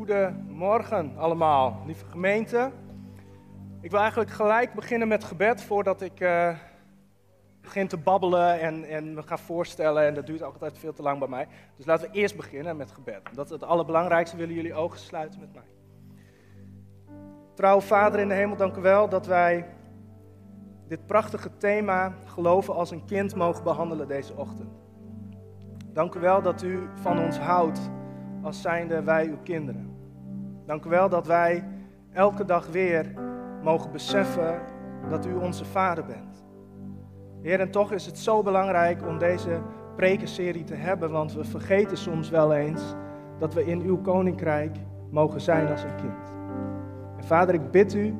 Goedemorgen allemaal, lieve gemeente. Ik wil eigenlijk gelijk beginnen met gebed voordat ik uh, begin te babbelen en, en me ga voorstellen. En dat duurt altijd veel te lang bij mij. Dus laten we eerst beginnen met gebed. Dat is het allerbelangrijkste. Willen jullie ogen sluiten met mij? Trouw Vader in de hemel, dank u wel dat wij dit prachtige thema geloven als een kind mogen behandelen deze ochtend. Dank u wel dat u van ons houdt als zijnde wij uw kinderen. Dank u wel dat wij elke dag weer mogen beseffen dat u onze vader bent. Heer, en toch is het zo belangrijk om deze prekenserie te hebben, want we vergeten soms wel eens dat we in uw koninkrijk mogen zijn als een kind. En vader, ik bid u,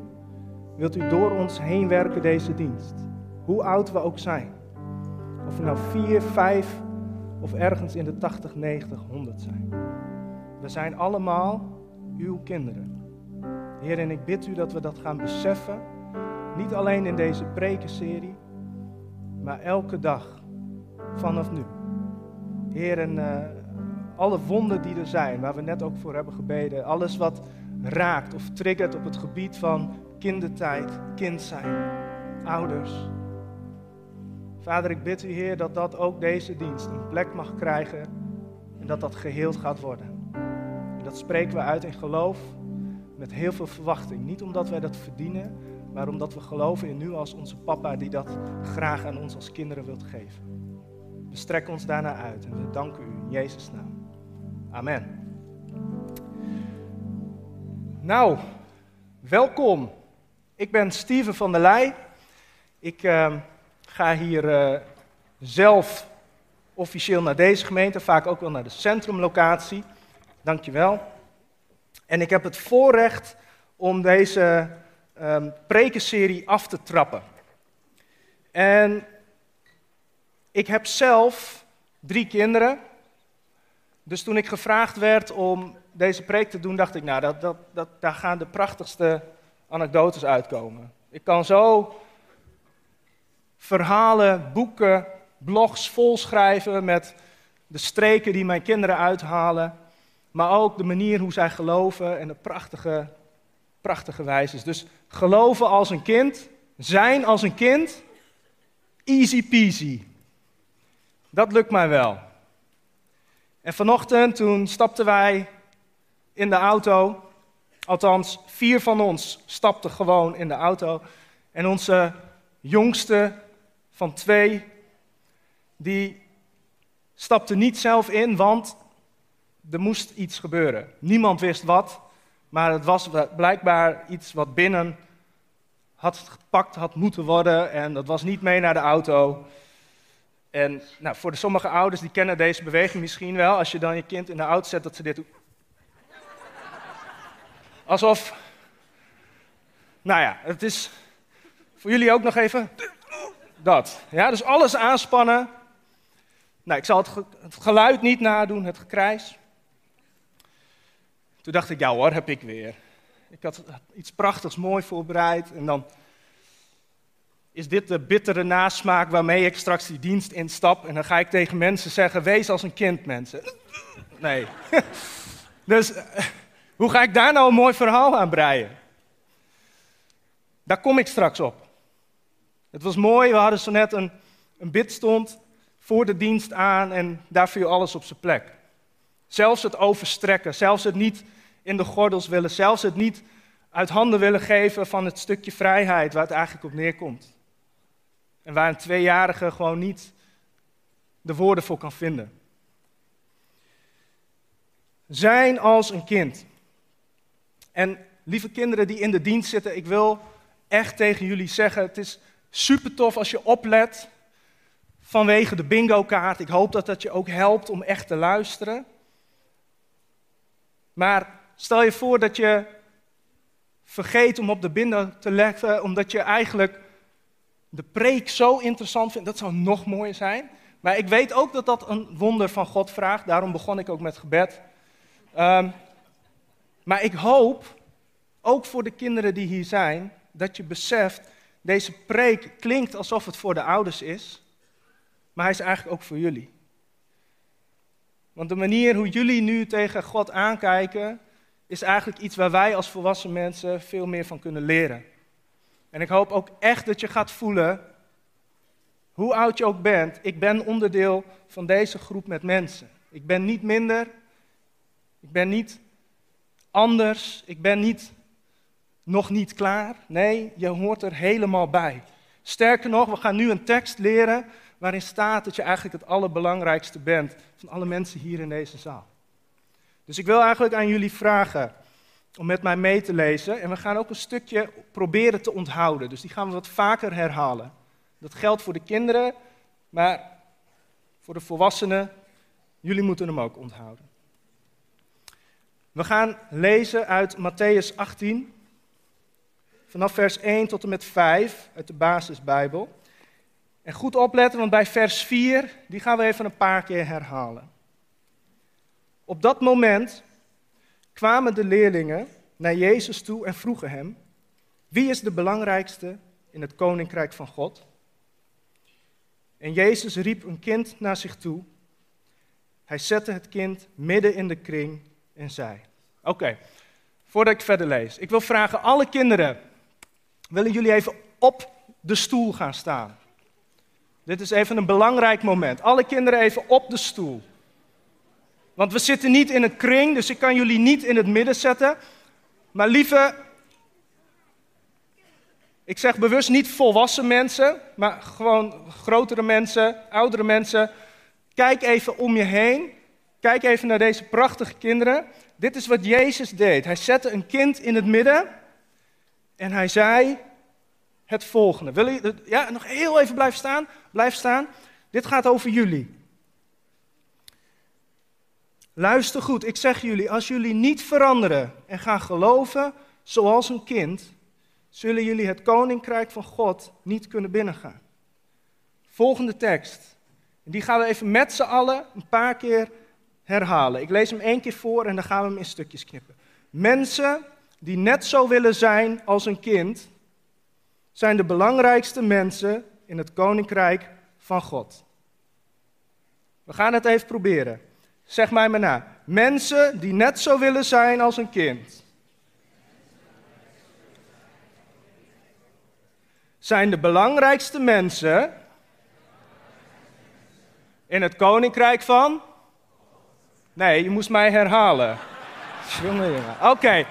wilt u door ons heen werken deze dienst, hoe oud we ook zijn. Of we nou vier, vijf of ergens in de 80, 90, 100 zijn. We zijn allemaal uw kinderen. Heer, en ik bid u dat we dat gaan beseffen. Niet alleen in deze prekenserie, maar elke dag vanaf nu. Heer, en uh, alle wonden die er zijn, waar we net ook voor hebben gebeden, alles wat raakt of triggert op het gebied van kindertijd, kind zijn, ouders. Vader, ik bid u, Heer, dat dat ook deze dienst een plek mag krijgen en dat dat geheeld gaat worden. Dat spreken we uit in geloof met heel veel verwachting. Niet omdat wij dat verdienen, maar omdat we geloven in u als onze papa die dat graag aan ons als kinderen wilt geven. We strekken ons daarna uit en we danken u in Jezus' naam. Amen. Nou, welkom. Ik ben Steven van der Leij. Ik uh, ga hier uh, zelf officieel naar deze gemeente, vaak ook wel naar de centrumlocatie. Dankjewel. En ik heb het voorrecht om deze um, prekenserie af te trappen. En ik heb zelf drie kinderen. Dus toen ik gevraagd werd om deze preek te doen, dacht ik, nou, dat, dat, dat, daar gaan de prachtigste anekdotes uitkomen. Ik kan zo verhalen, boeken, blogs volschrijven met de streken die mijn kinderen uithalen. Maar ook de manier hoe zij geloven en de prachtige, prachtige wijzes. Dus geloven als een kind, zijn als een kind, easy peasy. Dat lukt mij wel. En vanochtend toen stapten wij in de auto. Althans, vier van ons stapten gewoon in de auto. En onze jongste van twee, die stapte niet zelf in, want er moest iets gebeuren. Niemand wist wat, maar het was blijkbaar iets wat binnen had gepakt had moeten worden en dat was niet mee naar de auto. En nou, voor de sommige ouders die kennen deze beweging misschien wel. Als je dan je kind in de auto zet, dat ze dit doen. Alsof, nou ja, het is voor jullie ook nog even dat. Ja, dus alles aanspannen. Nou, ik zal het, het geluid niet nadoen, het gekrijs. Toen dacht ik, ja hoor, heb ik weer. Ik had iets prachtigs mooi voorbereid en dan is dit de bittere nasmaak waarmee ik straks die dienst instap en dan ga ik tegen mensen zeggen, wees als een kind mensen. Nee. Dus eh, hoe ga ik daar nou een mooi verhaal aan breien? Daar kom ik straks op. Het was mooi, we hadden zo net een, een bidstond voor de dienst aan en daar viel alles op zijn plek. Zelfs het overstrekken, zelfs het niet in de gordels willen, zelfs het niet uit handen willen geven van het stukje vrijheid waar het eigenlijk op neerkomt. En waar een tweejarige gewoon niet de woorden voor kan vinden. Zijn als een kind. En lieve kinderen die in de dienst zitten, ik wil echt tegen jullie zeggen: het is super tof als je oplet vanwege de bingo kaart. Ik hoop dat dat je ook helpt om echt te luisteren. Maar stel je voor dat je vergeet om op de bingo te leggen, omdat je eigenlijk de preek zo interessant vindt. Dat zou nog mooier zijn. Maar ik weet ook dat dat een wonder van God vraagt. Daarom begon ik ook met gebed. Um, maar ik hoop, ook voor de kinderen die hier zijn, dat je beseft, deze preek klinkt alsof het voor de ouders is, maar hij is eigenlijk ook voor jullie. Want de manier hoe jullie nu tegen God aankijken, is eigenlijk iets waar wij als volwassen mensen veel meer van kunnen leren. En ik hoop ook echt dat je gaat voelen, hoe oud je ook bent, ik ben onderdeel van deze groep met mensen. Ik ben niet minder, ik ben niet anders, ik ben niet nog niet klaar. Nee, je hoort er helemaal bij. Sterker nog, we gaan nu een tekst leren waarin staat dat je eigenlijk het allerbelangrijkste bent van alle mensen hier in deze zaal. Dus ik wil eigenlijk aan jullie vragen om met mij mee te lezen. En we gaan ook een stukje proberen te onthouden. Dus die gaan we wat vaker herhalen. Dat geldt voor de kinderen, maar voor de volwassenen, jullie moeten hem ook onthouden. We gaan lezen uit Matthäus 18, vanaf vers 1 tot en met 5 uit de basisbijbel. En goed opletten, want bij vers 4, die gaan we even een paar keer herhalen. Op dat moment kwamen de leerlingen naar Jezus toe en vroegen hem: Wie is de belangrijkste in het koninkrijk van God? En Jezus riep een kind naar zich toe. Hij zette het kind midden in de kring en zei: Oké, voordat ik verder lees, ik wil vragen: alle kinderen, willen jullie even op de stoel gaan staan? Dit is even een belangrijk moment. Alle kinderen even op de stoel. Want we zitten niet in een kring, dus ik kan jullie niet in het midden zetten. Maar lieve, ik zeg bewust niet volwassen mensen, maar gewoon grotere mensen, oudere mensen. Kijk even om je heen. Kijk even naar deze prachtige kinderen. Dit is wat Jezus deed. Hij zette een kind in het midden en hij zei het volgende. Wil je ja, nog heel even blijven staan? Blijf staan. Dit gaat over jullie. Luister goed, ik zeg jullie, als jullie niet veranderen en gaan geloven zoals een kind, zullen jullie het koninkrijk van God niet kunnen binnengaan. Volgende tekst. Die gaan we even met z'n allen een paar keer herhalen. Ik lees hem één keer voor en dan gaan we hem in stukjes knippen. Mensen die net zo willen zijn als een kind, zijn de belangrijkste mensen in het koninkrijk van God. We gaan het even proberen. Zeg mij maar na. Mensen die net zo willen zijn als een kind. Zijn de belangrijkste mensen in het koninkrijk van? Nee, je moest mij herhalen. Oké,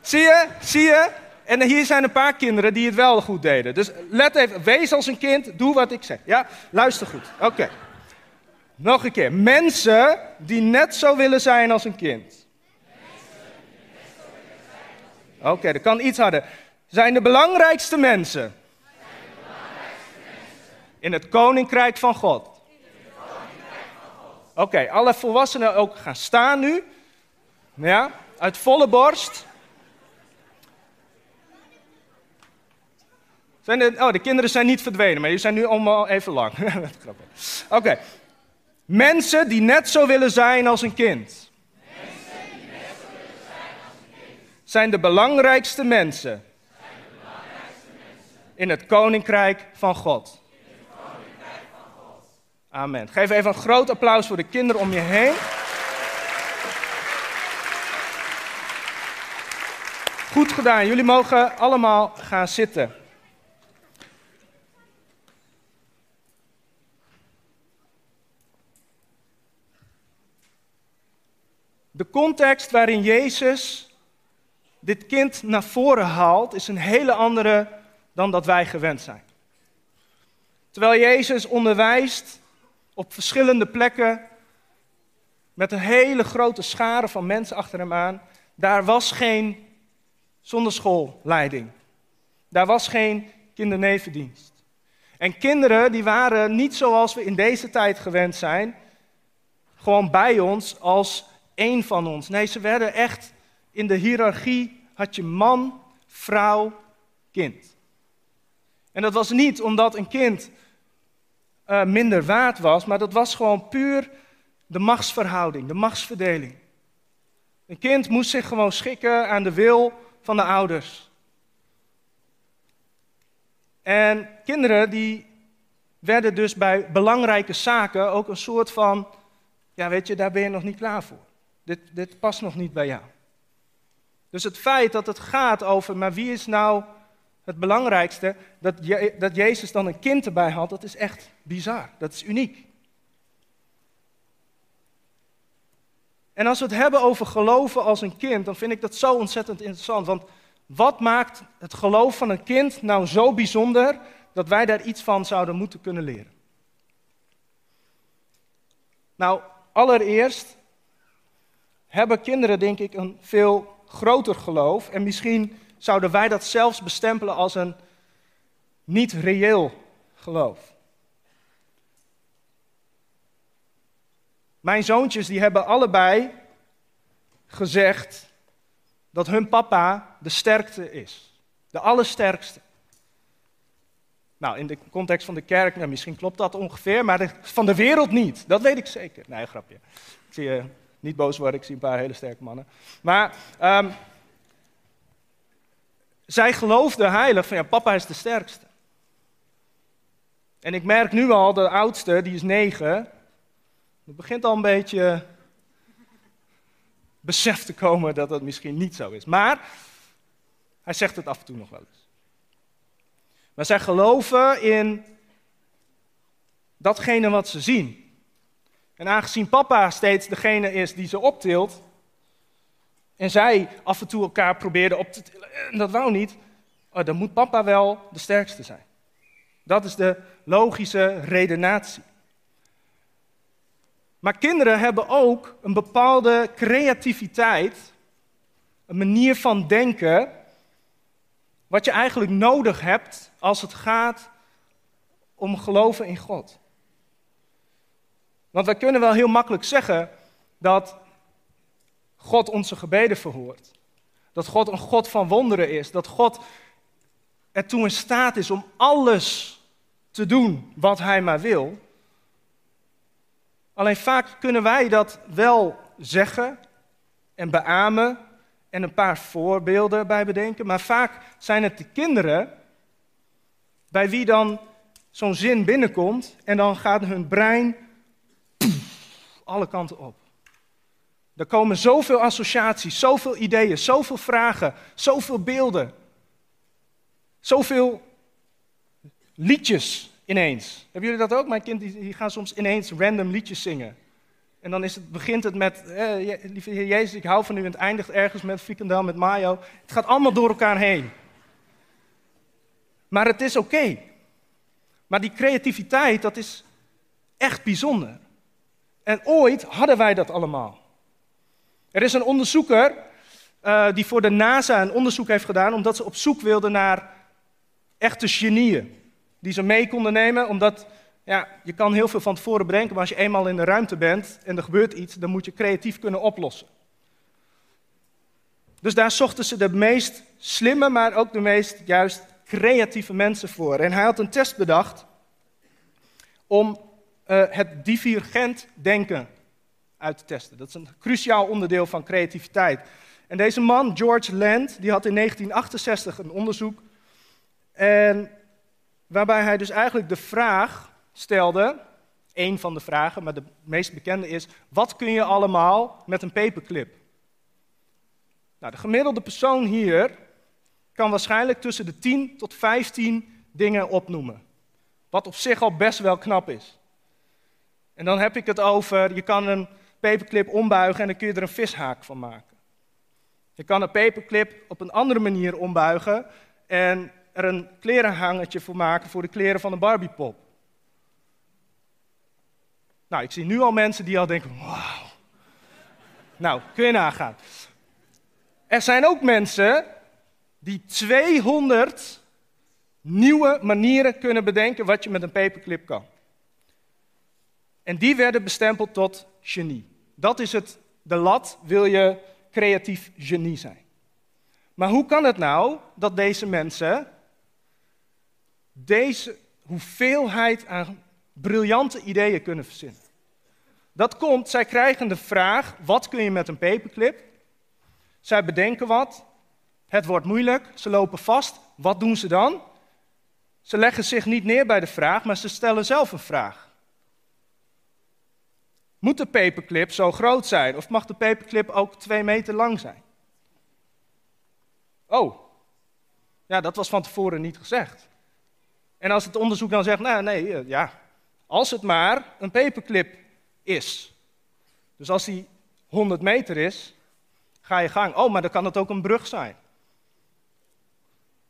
zie je, zie je? En hier zijn een paar kinderen die het wel goed deden. Dus let even, wees als een kind, doe wat ik zeg. Ja, luister goed. Oké. Nog een keer. Mensen die net zo willen zijn als een kind. Oké, dat kan iets harder. Zijn de belangrijkste mensen. In het koninkrijk van God. Oké, alle volwassenen ook gaan staan nu. Ja, uit volle borst. De, oh, de kinderen zijn niet verdwenen, maar die zijn nu allemaal even lang. Oké. Mensen die net zo willen zijn als een kind. Zijn de belangrijkste mensen. In het koninkrijk van God. Amen. Geef even een groot applaus voor de kinderen om je heen. Goed gedaan. Jullie mogen allemaal gaan zitten. De context waarin Jezus dit kind naar voren haalt, is een hele andere dan dat wij gewend zijn. Terwijl Jezus onderwijst op verschillende plekken met een hele grote schare van mensen achter hem aan, daar was geen zonderschoolleiding. Daar was geen kindernevendienst. En kinderen die waren niet zoals we in deze tijd gewend zijn, gewoon bij ons als één van ons. Nee, ze werden echt in de hiërarchie had je man, vrouw, kind. En dat was niet omdat een kind uh, minder waard was, maar dat was gewoon puur de machtsverhouding, de machtsverdeling. Een kind moest zich gewoon schikken aan de wil van de ouders. En kinderen die werden dus bij belangrijke zaken ook een soort van, ja weet je, daar ben je nog niet klaar voor. Dit, dit past nog niet bij jou. Dus het feit dat het gaat over, maar wie is nou het belangrijkste, dat, je, dat Jezus dan een kind erbij had, dat is echt bizar. Dat is uniek. En als we het hebben over geloven als een kind, dan vind ik dat zo ontzettend interessant. Want wat maakt het geloof van een kind nou zo bijzonder dat wij daar iets van zouden moeten kunnen leren? Nou, allereerst hebben kinderen, denk ik, een veel groter geloof. En misschien zouden wij dat zelfs bestempelen als een niet reëel geloof. Mijn zoontjes die hebben allebei gezegd dat hun papa de sterkste is. De allersterkste. Nou, in de context van de kerk, nou, misschien klopt dat ongeveer, maar van de wereld niet. Dat weet ik zeker. Nee, grapje. Ik zie je niet boos worden, ik zie een paar hele sterke mannen. Maar um, zij geloofde heilig van ja, papa is de sterkste. En ik merk nu al, de oudste, die is negen, het begint al een beetje besef te komen dat dat misschien niet zo is. Maar hij zegt het af en toe nog wel eens. Maar zij geloven in datgene wat ze zien. En aangezien papa steeds degene is die ze optilt, en zij af en toe elkaar probeerden op te tillen, en dat wou niet, oh, dan moet papa wel de sterkste zijn. Dat is de logische redenatie. Maar kinderen hebben ook een bepaalde creativiteit, een manier van denken, wat je eigenlijk nodig hebt als het gaat om geloven in God. Want wij kunnen wel heel makkelijk zeggen dat God onze gebeden verhoort. Dat God een God van wonderen is. Dat God ertoe in staat is om alles te doen wat Hij maar wil. Alleen vaak kunnen wij dat wel zeggen en beamen en een paar voorbeelden bij bedenken, maar vaak zijn het de kinderen bij wie dan zo'n zin binnenkomt en dan gaat hun brein alle kanten op. Er komen zoveel associaties, zoveel ideeën, zoveel vragen, zoveel beelden, zoveel liedjes ineens. Hebben jullie dat ook? Mijn kind die, gaan soms ineens random liedjes zingen. En dan is het, begint het met, eh, lieve Heer Jezus, ik hou van u. En het eindigt ergens met frikandel, met mayo. Het gaat allemaal door elkaar heen. Maar het is oké. Maar die creativiteit, dat is echt bijzonder. En ooit hadden wij dat allemaal. Er is een onderzoeker uh, die voor de NASA een onderzoek heeft gedaan, omdat ze op zoek wilden naar echte genieën die ze mee konden nemen, omdat ja, je kan heel veel van tevoren bedenken, maar als je eenmaal in de ruimte bent en er gebeurt iets, dan moet je creatief kunnen oplossen. Dus daar zochten ze de meest slimme, maar ook de meest juist creatieve mensen voor. En hij had een test bedacht om uh, het divergent denken uit te testen. Dat is een cruciaal onderdeel van creativiteit. En deze man, George Land, die had in 1968 een onderzoek. En waarbij hij dus eigenlijk de vraag stelde, één van de vragen, maar de meest bekende is, wat kun je allemaal met een paperclip? Nou, de gemiddelde persoon hier kan waarschijnlijk tussen de 10 tot 15 dingen opnoemen. Wat op zich al best wel knap is. En dan heb ik het over, je kan een paperclip ombuigen en dan kun je er een vishaak van maken. Je kan een paperclip op een andere manier ombuigen en er een klerenhangertje voor maken voor de kleren van een Barbiepop. Nou, ik zie nu al mensen die al denken, wauw. Nou, kun je nagaan. Er zijn ook mensen die 200 nieuwe manieren kunnen bedenken wat je met een paperclip kan. En die werden bestempeld tot genie. Dat is het, de lat, wil je creatief genie zijn. Maar hoe kan het nou dat deze mensen deze hoeveelheid aan briljante ideeën kunnen verzinnen? Dat komt, zij krijgen de vraag, wat kun je met een paperclip? Zij bedenken wat, het wordt moeilijk, ze lopen vast. Wat doen ze dan? Ze leggen zich niet neer bij de vraag, maar ze stellen zelf een vraag. Moet de paperclip zo groot zijn of mag de paperclip ook twee meter lang zijn? Oh, ja, dat was van tevoren niet gezegd. En als het onderzoek dan zegt, nou nee, eh, ja, als het maar een paperclip is. Dus als die 100 meter is, ga je gang. Oh, maar dan kan het ook een brug zijn.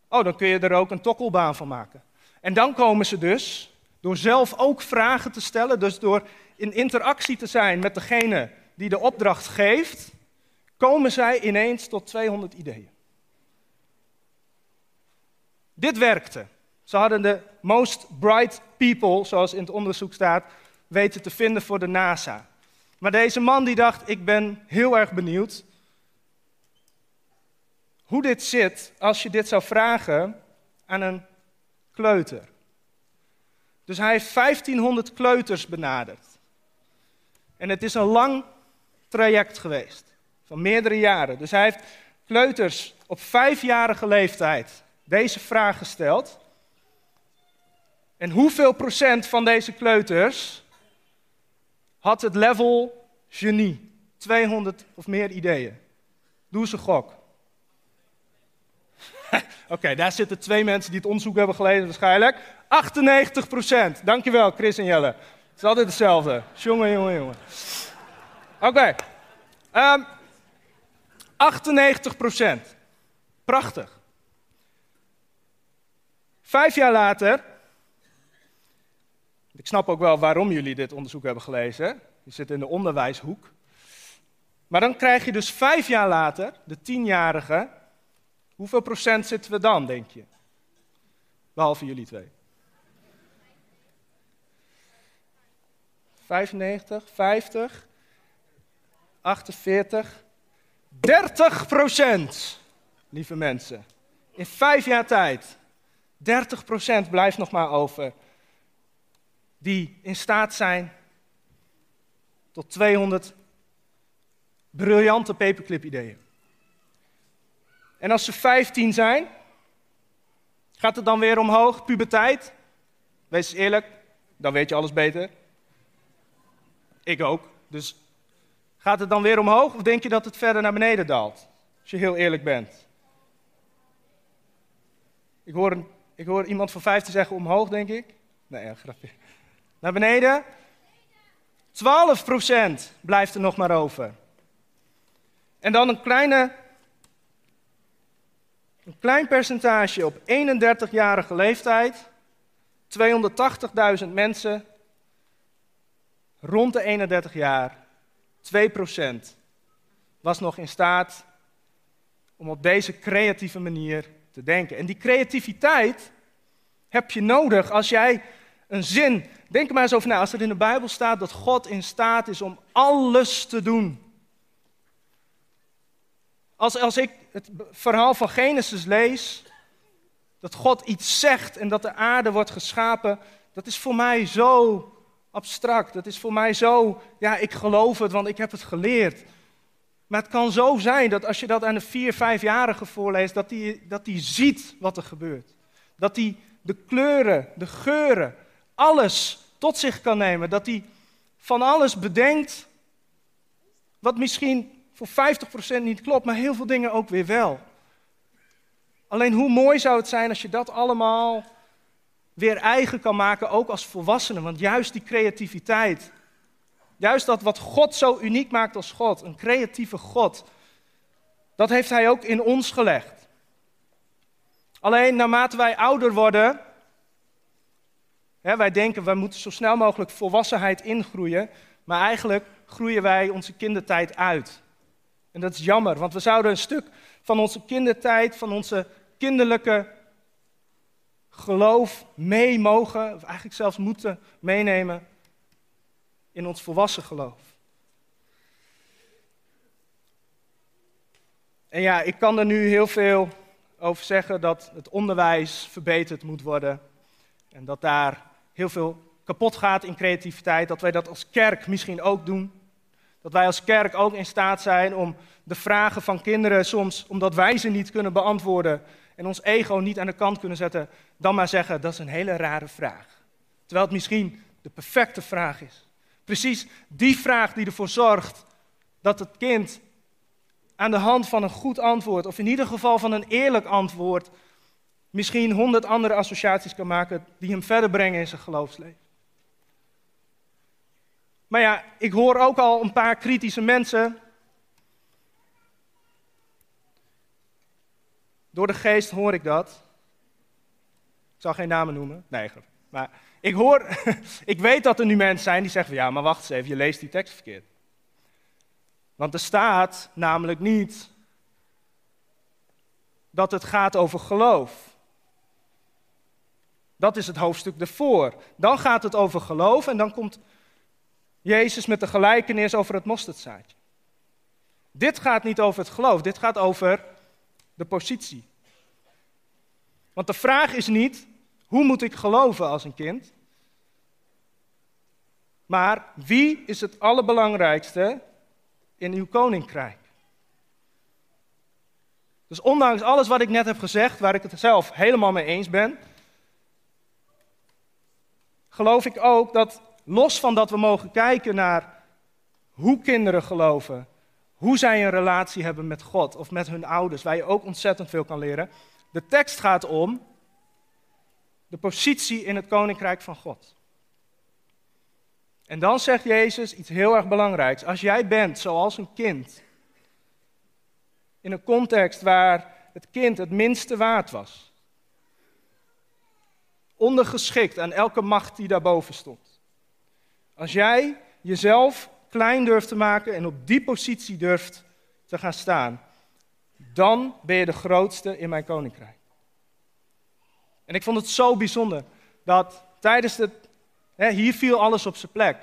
Oh, dan kun je er ook een tokkelbaan van maken. En dan komen ze dus, door zelf ook vragen te stellen, dus door in interactie te zijn met degene die de opdracht geeft, komen zij ineens tot 200 ideeën. Dit werkte. Ze hadden de most bright people, zoals in het onderzoek staat, weten te vinden voor de NASA. Maar deze man die dacht, ik ben heel erg benieuwd hoe dit zit als je dit zou vragen aan een kleuter. Dus hij heeft 1500 kleuters benaderd. En het is een lang traject geweest, van meerdere jaren. Dus hij heeft kleuters op vijfjarige leeftijd deze vraag gesteld. En hoeveel procent van deze kleuters had het level genie? 200 of meer ideeën. Doe een gok. Oké, daar zitten twee mensen die het onderzoek hebben gelezen waarschijnlijk. 98 procent. Dankjewel, Chris en Jelle. Het is altijd hetzelfde. Jongen, jongen, jongen. Oké. 98 ehm, procent. Prachtig. Vijf jaar later. Ik snap ook wel waarom jullie dit onderzoek hebben gelezen. Je zit in de onderwijshoek. Maar dan krijg je dus vijf jaar later, de tienjarige. Hoeveel procent zitten we dan, denk je? Behalve jullie twee. 95, 50, 48, 30 procent, lieve mensen. In vijf jaar tijd. 30 procent blijft nog maar over. Die in staat zijn tot 200 briljante paperclip ideeën. En als ze 15 zijn, gaat het dan weer omhoog, puberteit? Wees eerlijk, dan weet je alles beter. Ik ook. Dus gaat het dan weer omhoog of denk je dat het verder naar beneden daalt? Als je heel eerlijk bent. Ik hoor, ik hoor iemand van 15 zeggen omhoog, denk ik. Nee, ja, grapje. Naar beneden. 12% blijft er nog maar over. En dan een kleine een klein percentage op 31-jarige leeftijd, 280.000 mensen, rond de 31 jaar, 2% was nog in staat om op deze creatieve manier te denken. En die creativiteit heb je nodig als jij een zin, denk maar eens over na, als er in de Bijbel staat dat God in staat is om alles te doen. Als, als ik het verhaal van Genesis lees, dat God iets zegt en dat de aarde wordt geschapen, dat is voor mij zo abstract. Dat is voor mij zo, ja, ik geloof het, want ik heb het geleerd. Maar het kan zo zijn dat als je dat aan een vier, vijfjarige voorleest, dat die, dat die ziet wat er gebeurt. Dat die de kleuren, de geuren, alles tot zich kan nemen. Dat die van alles bedenkt wat misschien voor 50% niet klopt, maar heel veel dingen ook weer wel. Alleen hoe mooi zou het zijn als je dat allemaal weer eigen kan maken, ook als volwassene. Want juist die creativiteit, juist dat wat God zo uniek maakt als God, een creatieve God, dat heeft Hij ook in ons gelegd. Alleen naarmate wij ouder worden, hè, wij denken we moeten zo snel mogelijk volwassenheid ingroeien, maar eigenlijk groeien wij onze kindertijd uit. En dat is jammer, want we zouden een stuk van onze kindertijd, van onze kinderlijke geloof mee mogen, of eigenlijk zelfs moeten meenemen in ons volwassen geloof. En ja, ik kan er nu heel veel over zeggen dat het onderwijs verbeterd moet worden. En dat daar heel veel kapot gaat in creativiteit. Dat wij dat als kerk misschien ook doen. Dat wij als kerk ook in staat zijn om de vragen van kinderen soms, omdat wij ze niet kunnen beantwoorden en ons ego niet aan de kant kunnen zetten, dan maar zeggen dat is een hele rare vraag. Terwijl het misschien de perfecte vraag is. Precies die vraag die ervoor zorgt dat het kind aan de hand van een goed antwoord, of in ieder geval van een eerlijk antwoord, misschien honderd andere associaties kan maken die hem verder brengen in zijn geloofsleven. Maar ja, ik hoor ook al een paar kritische mensen. Door de geest hoor ik dat. Ik zal geen namen noemen. Nee, maar ik hoor, ik weet dat er nu mensen zijn die zeggen: ja, maar wacht eens even, je leest die tekst verkeerd. Want er staat namelijk niet dat het gaat over geloof. Dat is het hoofdstuk ervoor. Dan gaat het over geloof en dan komt Jezus met de gelijkenis over het mosterdzaadje. Dit gaat niet over het geloof, dit gaat over de positie. Want de vraag is niet, hoe moet ik geloven als een kind? Maar wie is het allerbelangrijkste in uw koninkrijk? Dus ondanks alles wat ik net heb gezegd, waar ik het zelf helemaal mee eens ben, geloof ik ook dat los van dat we mogen kijken naar hoe kinderen geloven, hoe zij een relatie hebben met God of met hun ouders, waar je ook ontzettend veel kan leren. De tekst gaat om de positie in het koninkrijk van God. En dan zegt Jezus iets heel erg belangrijks. Als jij bent zoals een kind, in een context waar het kind het minste waard was, ondergeschikt aan elke macht die daarboven stond. Als jij jezelf klein durft te maken en op die positie durft te gaan staan, dan ben je de grootste in mijn koninkrijk. En ik vond het zo bijzonder dat tijdens het, hè, hier viel alles op zijn plek.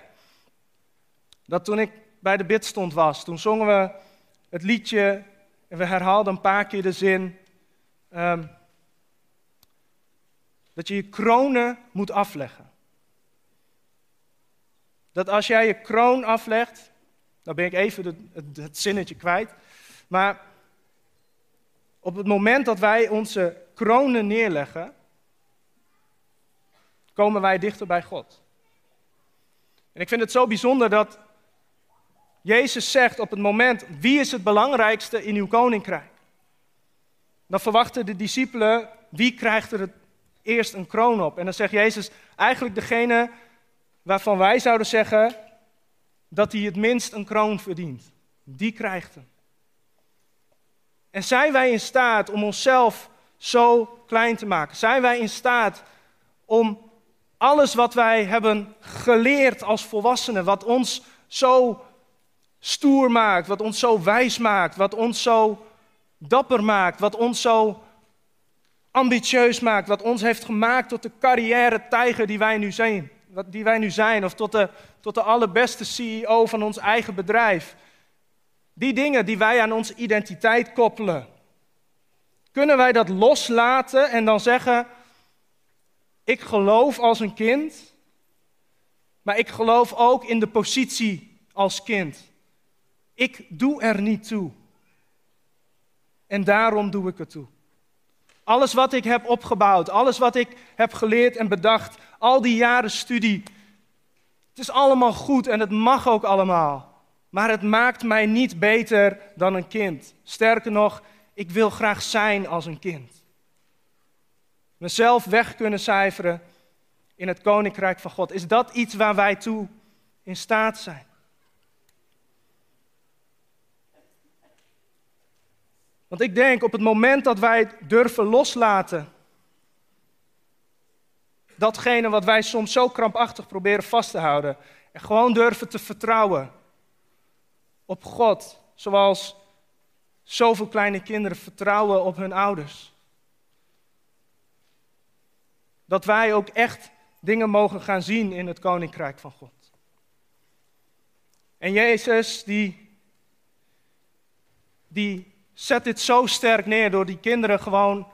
Dat toen ik bij de bidstond was, toen zongen we het liedje en we herhaalden een paar keer de zin. Ehm, dat je je kronen moet afleggen. Dat als jij je kroon aflegt, dan ben ik even het, het zinnetje kwijt. Maar op het moment dat wij onze kronen neerleggen, komen wij dichter bij God. En ik vind het zo bijzonder dat Jezus zegt op het moment, wie is het belangrijkste in uw koninkrijk? Dan verwachten de discipelen, wie krijgt er het eerst een kroon op? En dan zegt Jezus, eigenlijk degene waarvan wij zouden zeggen dat hij het minst een kroon verdient. Die krijgt hem. En zijn wij in staat om onszelf zo klein te maken? Zijn wij in staat om alles wat wij hebben geleerd als volwassenen, wat ons zo stoer maakt, wat ons zo wijs maakt, wat ons zo dapper maakt, wat ons zo ambitieus maakt, wat ons heeft gemaakt tot de carrière-tijger die wij nu zijn, die wij nu zijn of tot de, tot de allerbeste CEO van ons eigen bedrijf. Die dingen die wij aan onze identiteit koppelen. Kunnen wij dat loslaten en dan zeggen: Ik geloof als een kind, maar ik geloof ook in de positie als kind. Ik doe er niet toe. En daarom doe ik het toe. Alles wat ik heb opgebouwd, alles wat ik heb geleerd en bedacht, al die jaren studie. Het is allemaal goed en het mag ook allemaal. Maar het maakt mij niet beter dan een kind. Sterker nog, ik wil graag zijn als een kind. Mezelf weg kunnen cijferen in het koninkrijk van God. Is dat iets waar wij toe in staat zijn? Want ik denk op het moment dat wij durven loslaten, datgene wat wij soms zo krampachtig proberen vast te houden, en gewoon durven te vertrouwen op God, zoals zoveel kleine kinderen vertrouwen op hun ouders. Dat wij ook echt dingen mogen gaan zien in het koninkrijk van God. En Jezus, die, die zet dit zo sterk neer door die kinderen gewoon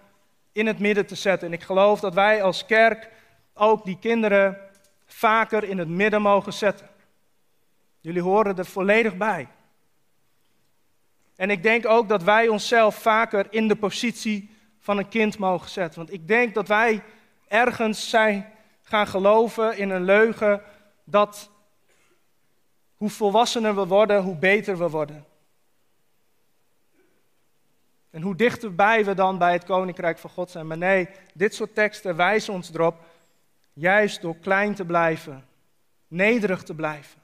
in het midden te zetten. En ik geloof dat wij als kerk ook die kinderen vaker in het midden mogen zetten. Jullie horen er volledig bij. En ik denk ook dat wij onszelf vaker in de positie van een kind mogen zetten. Want ik denk dat wij ergens zijn gaan geloven in een leugen dat hoe volwassener we worden, hoe beter we worden. En hoe dichterbij we dan bij het koninkrijk van God zijn. Maar nee, dit soort teksten wijzen ons erop, juist door klein te blijven, nederig te blijven.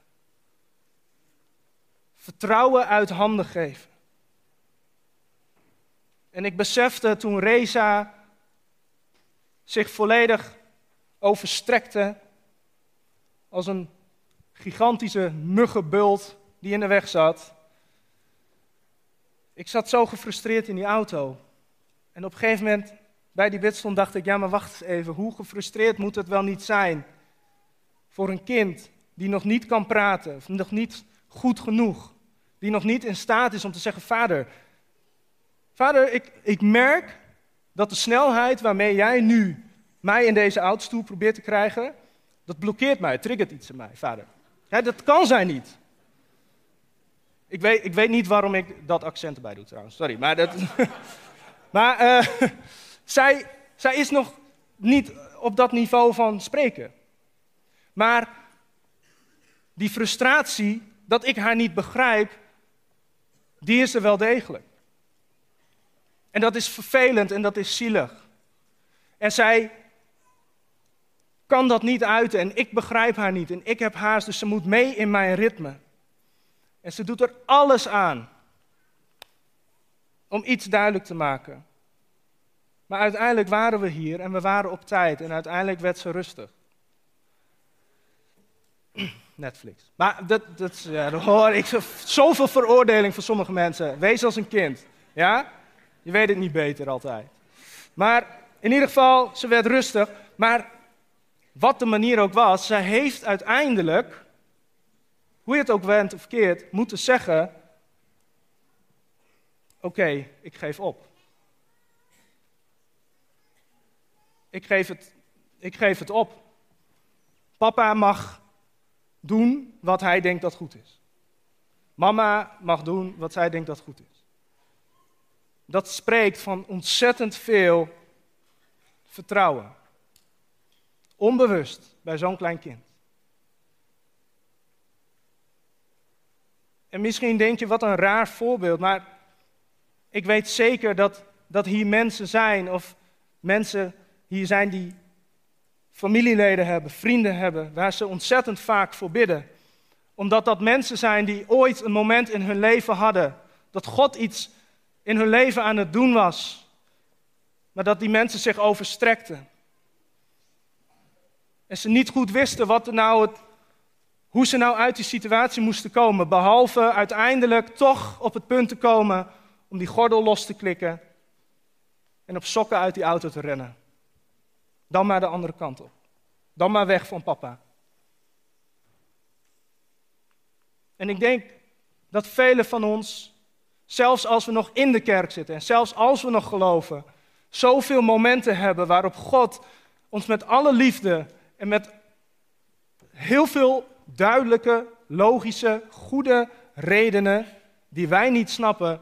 Vertrouwen uit handen geven. En ik besefte toen Reza zich volledig overstrekte als een gigantische muggenbult die in de weg zat. Ik zat zo gefrustreerd in die auto. En op een gegeven moment bij die bidstond dacht ik, ja maar wacht eens even, hoe gefrustreerd moet het wel niet zijn voor een kind die nog niet kan praten, of nog niet goed genoeg, die nog niet in staat is om te zeggen, vader, vader, ik, ik merk dat de snelheid waarmee jij nu mij in deze autostoel probeert te krijgen, dat blokkeert mij, triggert iets in mij, vader. Dat kan zij niet. Ik weet, ik weet niet waarom ik dat accent erbij doe trouwens, sorry. Maar, dat, maar uh, zij, zij is nog niet op dat niveau van spreken. Maar die frustratie dat ik haar niet begrijp, die is er wel degelijk. En dat is vervelend en dat is zielig. En zij kan dat niet uiten en ik begrijp haar niet en ik heb haast, dus ze moet mee in mijn ritme. En ze doet er alles aan om iets duidelijk te maken. Maar uiteindelijk waren we hier en we waren op tijd en uiteindelijk werd ze rustig. Netflix. Maar dat, dat, ja, dat hoor ik zoveel veroordeling voor sommige mensen. Wees als een kind. Ja? Je weet het niet beter altijd. Maar in ieder geval, ze werd rustig. Maar wat de manier ook was, zij heeft uiteindelijk, hoe je het ook wendt of keert, moeten zeggen: Oké, ik geef op. Ik geef, het, ik geef het op. Papa mag doen wat hij denkt dat goed is. Mama mag doen wat zij denkt dat goed is. Dat spreekt van ontzettend veel vertrouwen. Onbewust bij zo'n klein kind. En misschien denk je, wat een raar voorbeeld, maar ik weet zeker dat, dat hier mensen zijn of mensen hier zijn die familieleden hebben, vrienden hebben, waar ze ontzettend vaak voor bidden. Omdat dat mensen zijn die ooit een moment in hun leven hadden dat God iets in hun leven aan het doen was, maar dat die mensen zich overstrekten. En ze niet goed wisten wat nou het, hoe ze nou uit die situatie moesten komen. Behalve uiteindelijk toch op het punt te komen om die gordel los te klikken en op sokken uit die auto te rennen. Dan maar de andere kant op. Dan maar weg van papa. En ik denk dat velen van ons, zelfs als we nog in de kerk zitten en zelfs als we nog geloven, zoveel momenten hebben waarop God ons met alle liefde en met heel veel duidelijke, logische, goede redenen die wij niet snappen,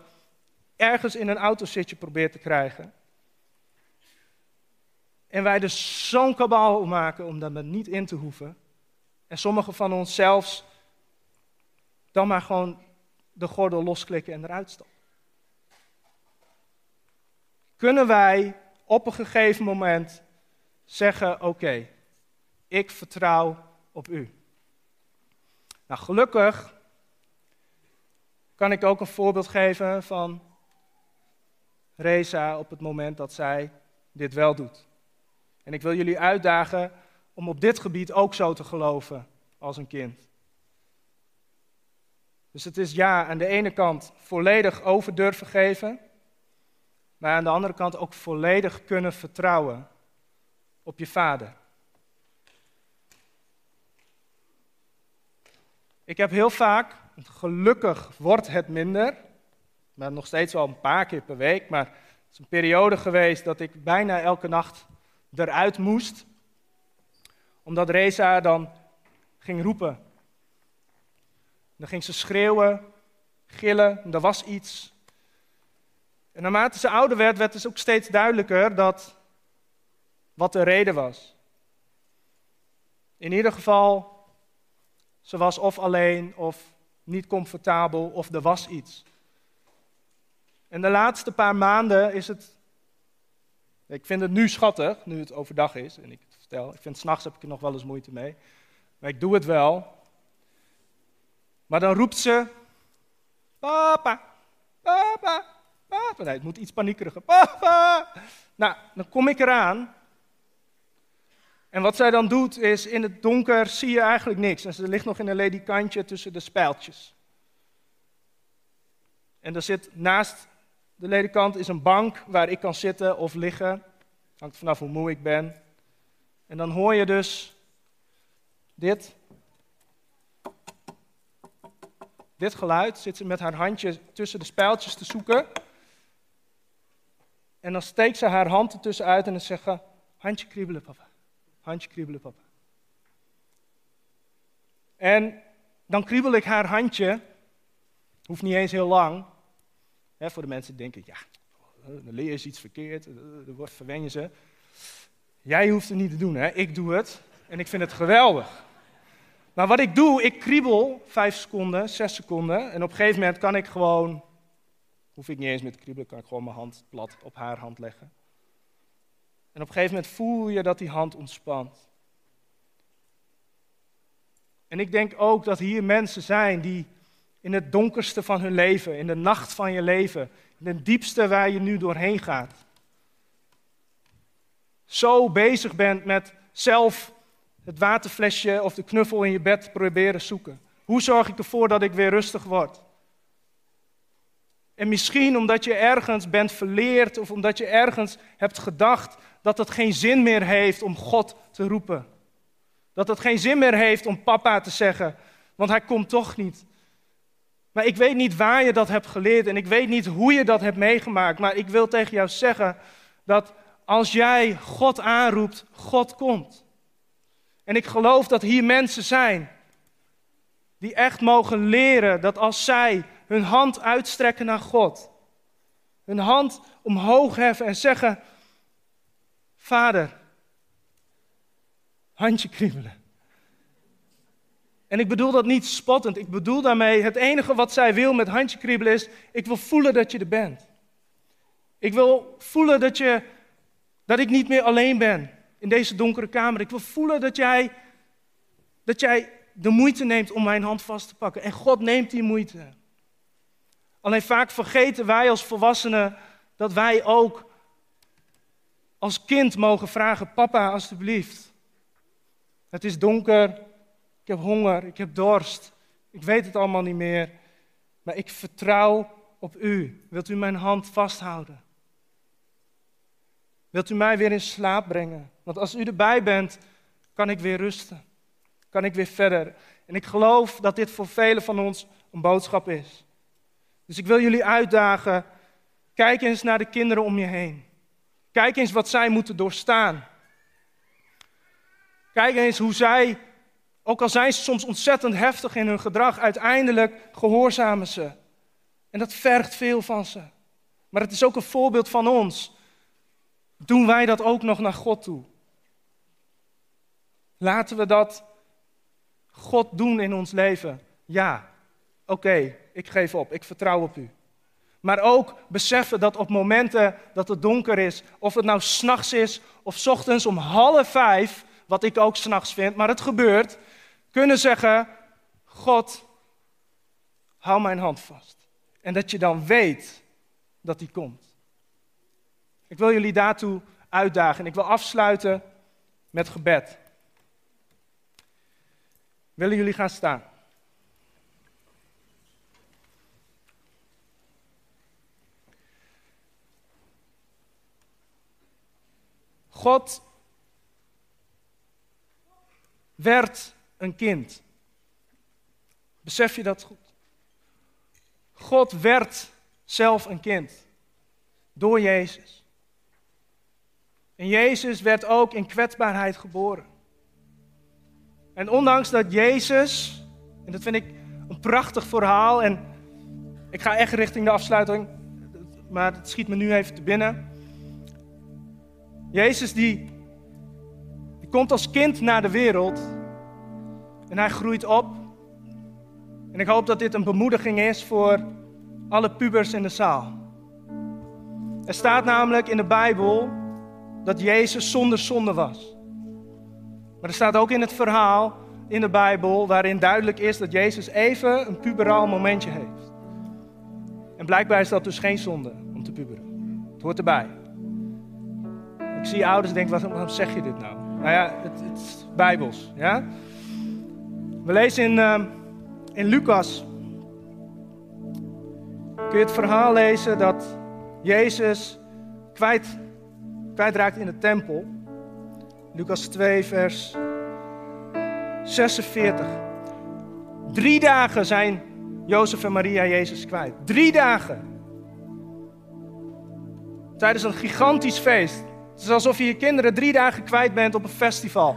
ergens in een autositje probeert te krijgen. En wij dus zo'n kabaal maken om daar niet in te hoeven. En sommigen van ons zelfs dan maar gewoon de gordel losklikken en eruit stappen. Kunnen wij op een gegeven moment zeggen: Oké, ik vertrouw op u. Nou, gelukkig kan ik ook een voorbeeld geven van Reza op het moment dat zij dit wel doet. En ik wil jullie uitdagen om op dit gebied ook zo te geloven als een kind. Dus het is ja, aan de ene kant volledig over durven geven, maar aan de andere kant ook volledig kunnen vertrouwen op je vader. Ik heb heel vaak, gelukkig wordt het minder, maar nog steeds wel een paar keer per week, maar het is een periode geweest dat ik bijna elke nacht eruit moest, omdat Reza dan ging roepen. Dan ging ze schreeuwen, gillen, er was iets. En naarmate ze ouder werd, werd het ook steeds duidelijker dat wat de reden was. In ieder geval, ze was of alleen of niet comfortabel of er was iets. En de laatste paar maanden is het. Ik vind het nu schattig, nu het overdag is en ik vertel. Ik vind s'nachts heb ik er nog wel eens moeite mee. Maar ik doe het wel. Maar dan roept ze: Papa, papa, papa. Nee, het moet iets paniekeriger. Papa. Nou, dan kom ik eraan. En wat zij dan doet is, in het donker zie je eigenlijk niks. En ze ligt nog in een ledikantje tussen de spijltjes. En er zit naast de ledikant is een bank waar ik kan zitten of liggen. Hangt vanaf hoe moe ik ben. En dan hoor je dus dit. Dit geluid zit ze met haar handje tussen de spijltjes te zoeken. En dan steekt ze haar hand ertussen uit en dan zegt ze: Handje kriebelen, papa. Handje kriebelen, papa. En dan kriebel ik haar handje. Hoeft niet eens heel lang. Voor de mensen die denken: ja, dan leer je iets verkeerd, dan verwen je ze. Jij hoeft het niet te doen, hè? ik doe het. En ik vind het geweldig. Maar wat ik doe, ik kriebel vijf seconden, zes seconden. En op een gegeven moment kan ik gewoon, hoef ik niet eens meer te kriebelen, kan ik gewoon mijn hand plat op haar hand leggen. En op een gegeven moment voel je dat die hand ontspant. En ik denk ook dat hier mensen zijn die in het donkerste van hun leven, in de nacht van je leven, in het diepste waar je nu doorheen gaat, zo bezig bent met zelf het waterflesje of de knuffel in je bed proberen zoeken. Hoe zorg ik ervoor dat ik weer rustig word? En misschien omdat je ergens bent verleerd of omdat je ergens hebt gedacht dat het geen zin meer heeft om God te roepen. Dat het geen zin meer heeft om papa te zeggen, want hij komt toch niet. Maar ik weet niet waar je dat hebt geleerd en ik weet niet hoe je dat hebt meegemaakt, maar ik wil tegen jou zeggen dat als jij God aanroept, God komt. En ik geloof dat hier mensen zijn die echt mogen leren dat als zij hun hand uitstrekken naar God, hun hand omhoog heffen en zeggen: Vader, handje kriebelen. En ik bedoel dat niet spottend. Ik bedoel daarmee, het enige wat zij wil met handje kriebelen is, ik wil voelen dat je er bent. Ik wil voelen dat, je, dat ik niet meer alleen ben in deze donkere kamer. Ik wil voelen dat jij, dat jij de moeite neemt om mijn hand vast te pakken. En God neemt die moeite. Alleen vaak vergeten wij als volwassenen dat wij ook als kind mogen vragen: Papa, alstublieft. Het is donker, ik heb honger, ik heb dorst, ik weet het allemaal niet meer, maar ik vertrouw op u. Wilt u mijn hand vasthouden? Wilt u mij weer in slaap brengen? Want als u erbij bent, kan ik weer rusten. Kan ik weer verder. En ik geloof dat dit voor velen van ons een boodschap is. Dus ik wil jullie uitdagen. Kijk eens naar de kinderen om je heen. Kijk eens wat zij moeten doorstaan. Kijk eens hoe zij, ook al zijn ze soms ontzettend heftig in hun gedrag, uiteindelijk gehoorzamen ze. En dat vergt veel van ze. Maar het is ook een voorbeeld van ons. Doen wij dat ook nog naar God toe? Laten we dat God doen in ons leven. Ja, oké, ik geef op, ik vertrouw op u. Maar ook beseffen dat op momenten dat het donker is, of het nou s'nachts is of ochtends om half vijf, wat ik ook s'nachts vind, maar het gebeurt, kunnen zeggen: God, hou mijn hand vast. En dat je dan weet dat die komt. Ik wil jullie daartoe uitdagen. Ik wil afsluiten met gebed. Willen jullie gaan staan? God werd een kind. Besef je dat goed? God werd zelf een kind door Jezus. En Jezus werd ook in kwetsbaarheid geboren. En ondanks dat Jezus, en dat vind ik een prachtig verhaal, en ik ga echt richting de afsluiting, maar het schiet me nu even te binnen. Jezus die, komt als kind naar de wereld en hij groeit op. En ik hoop dat dit een bemoediging is voor alle pubers in de zaal. Er staat namelijk in de Bijbel dat Jezus zonder zonde was. Maar er staat ook in het verhaal in de Bijbel waarin duidelijk is dat Jezus even een puberaal momentje heeft. En blijkbaar is dat dus geen zonde om te puberen. Het hoort erbij. Ik zie ouders denken, waarom zeg je dit nou? Nou ja, het, het is bijbels. Ja? We lezen in, uh, in Lucas. Kun je het verhaal lezen dat Jezus kwijt, kwijtraakt in de tempel. Lucas 2, vers 46. Drie dagen zijn Jozef en Maria Jezus kwijt. Drie dagen. Tijdens een gigantisch feest. Het is alsof je je kinderen drie dagen kwijt bent op een festival.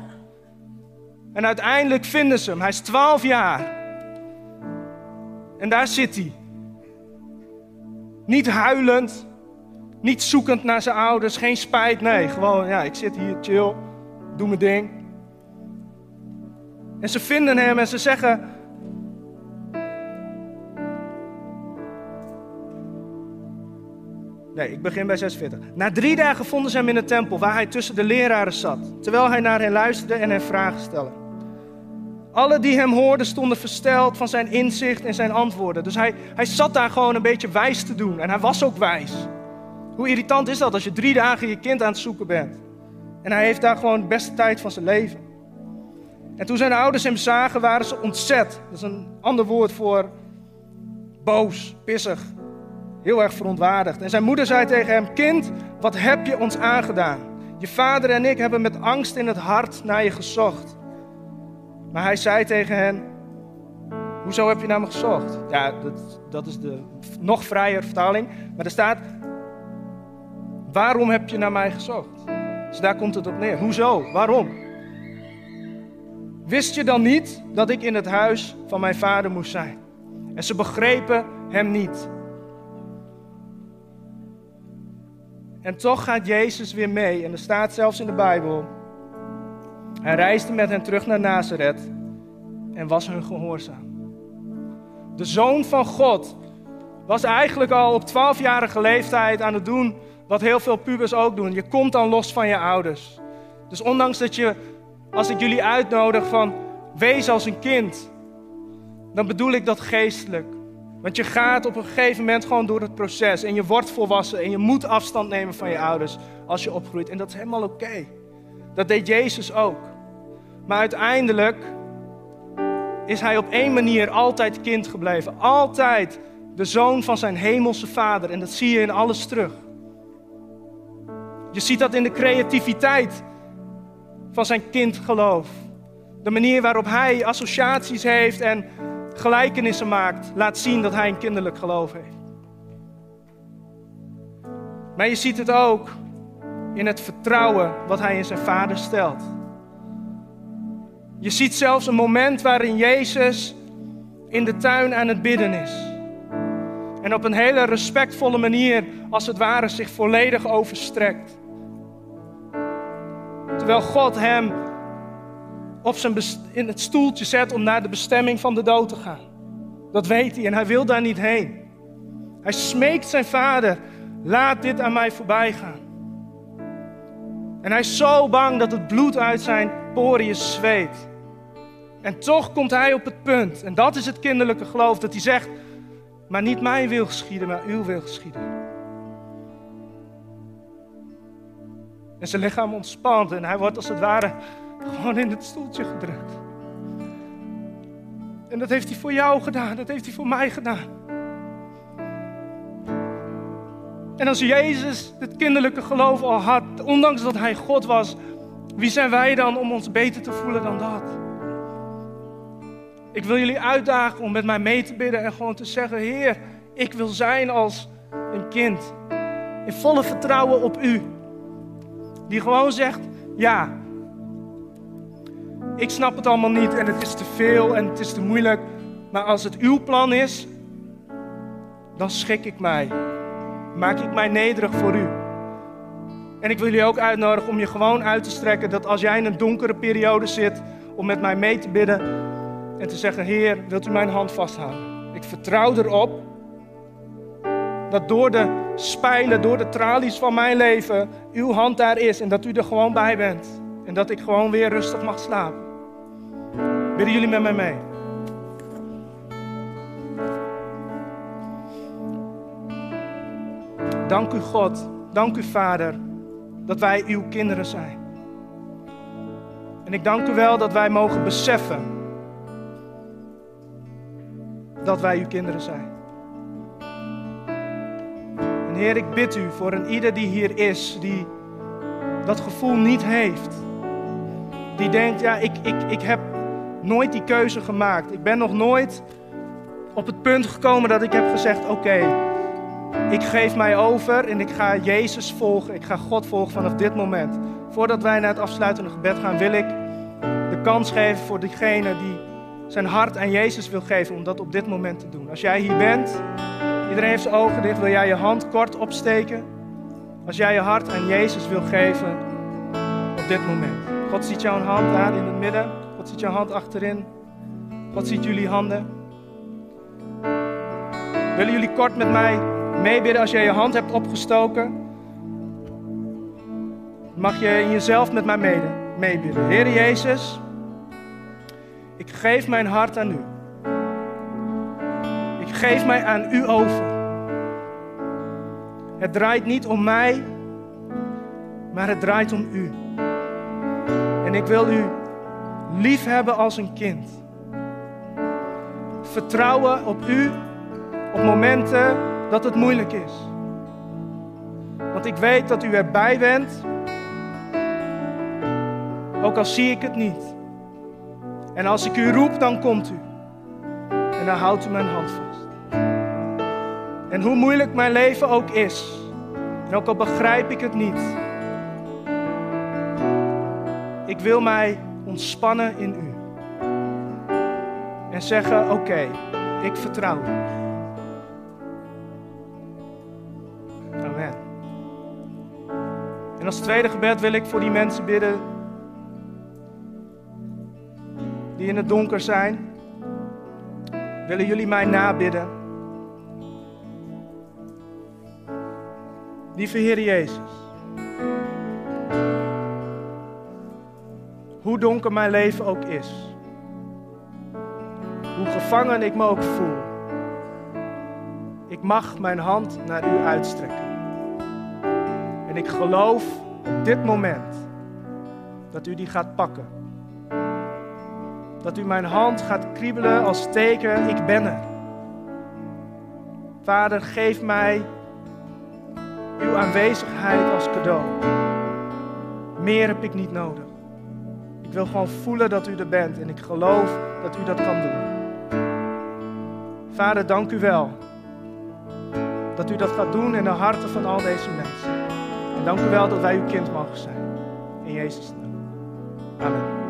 En uiteindelijk vinden ze hem. Hij is twaalf jaar. En daar zit hij. Niet huilend, niet zoekend naar zijn ouders, geen spijt. Nee, gewoon, ja, ik zit hier chill, doe mijn ding. En ze vinden hem en ze zeggen: Nee, ik begin bij 46. Na drie dagen vonden ze hem in de tempel waar hij tussen de leraren zat, terwijl hij naar hen luisterde en hen vragen stelde. Alle die hem hoorden stonden versteld van zijn inzicht en zijn antwoorden. Dus hij, hij zat daar gewoon een beetje wijs te doen en hij was ook wijs. Hoe irritant is dat als je drie dagen je kind aan het zoeken bent? En hij heeft daar gewoon de beste tijd van zijn leven. En toen zijn ouders hem zagen, waren ze ontzet. Dat is een ander woord voor boos, pissig, heel erg verontwaardigd. En zijn moeder zei tegen hem: Kind, wat heb je ons aangedaan? Je vader en ik hebben met angst in het hart naar je gezocht. Maar hij zei tegen hen: Hoezo heb je naar me gezocht? Ja, dat, dat is de nog vrijer vertaling. Maar er staat: Waarom heb je naar mij gezocht? Dus daar komt het op neer. Hoezo? Waarom? Wist je dan niet dat ik in het huis van mijn vader moest zijn? En ze begrepen hem niet. En toch gaat Jezus weer mee. En er staat zelfs in de Bijbel. Hij reisde met hen terug naar Nazareth en was hun gehoorzaam. De zoon van God was eigenlijk al op 12-jarige leeftijd aan het doen wat heel veel pubers ook doen. Je komt dan los van je ouders. Dus ondanks dat je, als ik jullie uitnodig van wees als een kind, dan bedoel ik dat geestelijk. Want je gaat op een gegeven moment gewoon door het proces en je wordt volwassen en je moet afstand nemen van je ouders als je opgroeit. En dat is helemaal oké. Dat deed Jezus ook. Maar uiteindelijk is hij op één manier altijd kind gebleven. Altijd de zoon van zijn hemelse vader. En dat zie je in alles terug. Je ziet dat in de creativiteit van zijn kindgeloof. De manier waarop hij associaties heeft en gelijkenissen maakt, laat zien dat hij een kinderlijk geloof heeft. Maar je ziet het ook in het vertrouwen wat hij in zijn vader stelt. Je ziet zelfs een moment waarin Jezus in de tuin aan het bidden is. En op een hele respectvolle manier, als het ware, zich volledig overstrekt. Terwijl God hem op zijn in het stoeltje zet om naar de bestemming van de dood te gaan. Dat weet hij en hij wil daar niet heen. Hij smeekt zijn vader, laat dit aan mij voorbij gaan. En hij is zo bang dat het bloed uit zijn poriën zweet. En toch komt hij op het punt, en dat is het kinderlijke geloof, dat hij zegt, maar niet mijn wil geschieden, maar uw wil geschieden. En zijn lichaam ontspant en hij wordt als het ware gewoon in het stoeltje gedrukt. En dat heeft hij voor jou gedaan, dat heeft hij voor mij gedaan. En als Jezus het kinderlijke geloof al had, ondanks dat hij God was, wie zijn wij dan om ons beter te voelen dan dat? Ik wil jullie uitdagen om met mij mee te bidden en gewoon te zeggen: Heer, ik wil zijn als een kind. In volle vertrouwen op U. Die gewoon zegt: Ja, ik snap het allemaal niet en het is te veel en het is te moeilijk. Maar als het uw plan is, dan schik ik mij. Maak ik mij nederig voor u. En ik wil jullie ook uitnodigen om je gewoon uit te strekken dat als jij in een donkere periode zit, om met mij mee te bidden en te zeggen: Heer, wilt u mijn hand vasthouden? Ik vertrouw erop dat door de spijlen, door de tralies van mijn leven, uw hand daar is en dat u er gewoon bij bent. En dat ik gewoon weer rustig mag slapen. Bidden jullie met mij mee? Dank u God, dank u Vader, dat wij uw kinderen zijn. En ik dank u wel dat wij mogen beseffen dat wij uw kinderen zijn. En Heer, ik bid u voor een ieder die hier is, die dat gevoel niet heeft. Die denkt, ja, ik, ik, ik heb nooit die keuze gemaakt. Ik ben nog nooit op het punt gekomen dat ik heb gezegd, oké, ik geef mij over en ik ga Jezus volgen. Ik ga God volgen vanaf dit moment. Voordat wij naar het afsluitende gebed gaan, wil ik de kans geven voor diegene die zijn hart aan Jezus wil geven om dat op dit moment te doen. Als jij hier bent, iedereen heeft zijn ogen dicht, wil jij je hand kort opsteken? Als jij je hart aan Jezus wil geven op dit moment. God ziet jouw hand aan in het midden. Ziet jouw hand achterin. God ziet jullie handen. Willen jullie kort met mij meebidden als jij je hand hebt opgestoken? Mag je in jezelf met mij meebidden. Heer Jezus, ik geef mijn hart aan u. Ik geef mij aan u over. Het draait niet om mij, maar het draait om u. En ik wil u lief hebben als een kind. Vertrouwen op u op momenten dat het moeilijk is. Want ik weet dat u erbij bent, ook al zie ik het niet. En als ik u roep, dan komt u. En dan houdt u mijn hand vast. En hoe moeilijk mijn leven ook is, en ook al begrijp ik het niet, ik wil mij ontspannen in u. En zeggen: Oké, ik vertrouw u. Amen. En als tweede gebed wil ik voor die mensen bidden die in het donker zijn. Willen jullie mij nabidden? Lieve Heer Jezus. Hoe donker mijn leven ook is. Hoe gevangen ik me ook voel. Ik mag mijn hand naar u uitstrekken. En ik geloof op dit moment dat u die gaat pakken. Dat u mijn hand gaat kriebelen als teken, ik ben er. Vader, geef mij uw aanwezigheid als cadeau. Meer heb ik niet nodig. Wil gewoon voelen dat u er bent en ik geloof dat u dat kan doen. Vader, dank u wel dat u dat gaat doen in de harten van al deze mensen. En dank u wel dat wij uw kind mogen zijn. In Jezus' naam. Amen.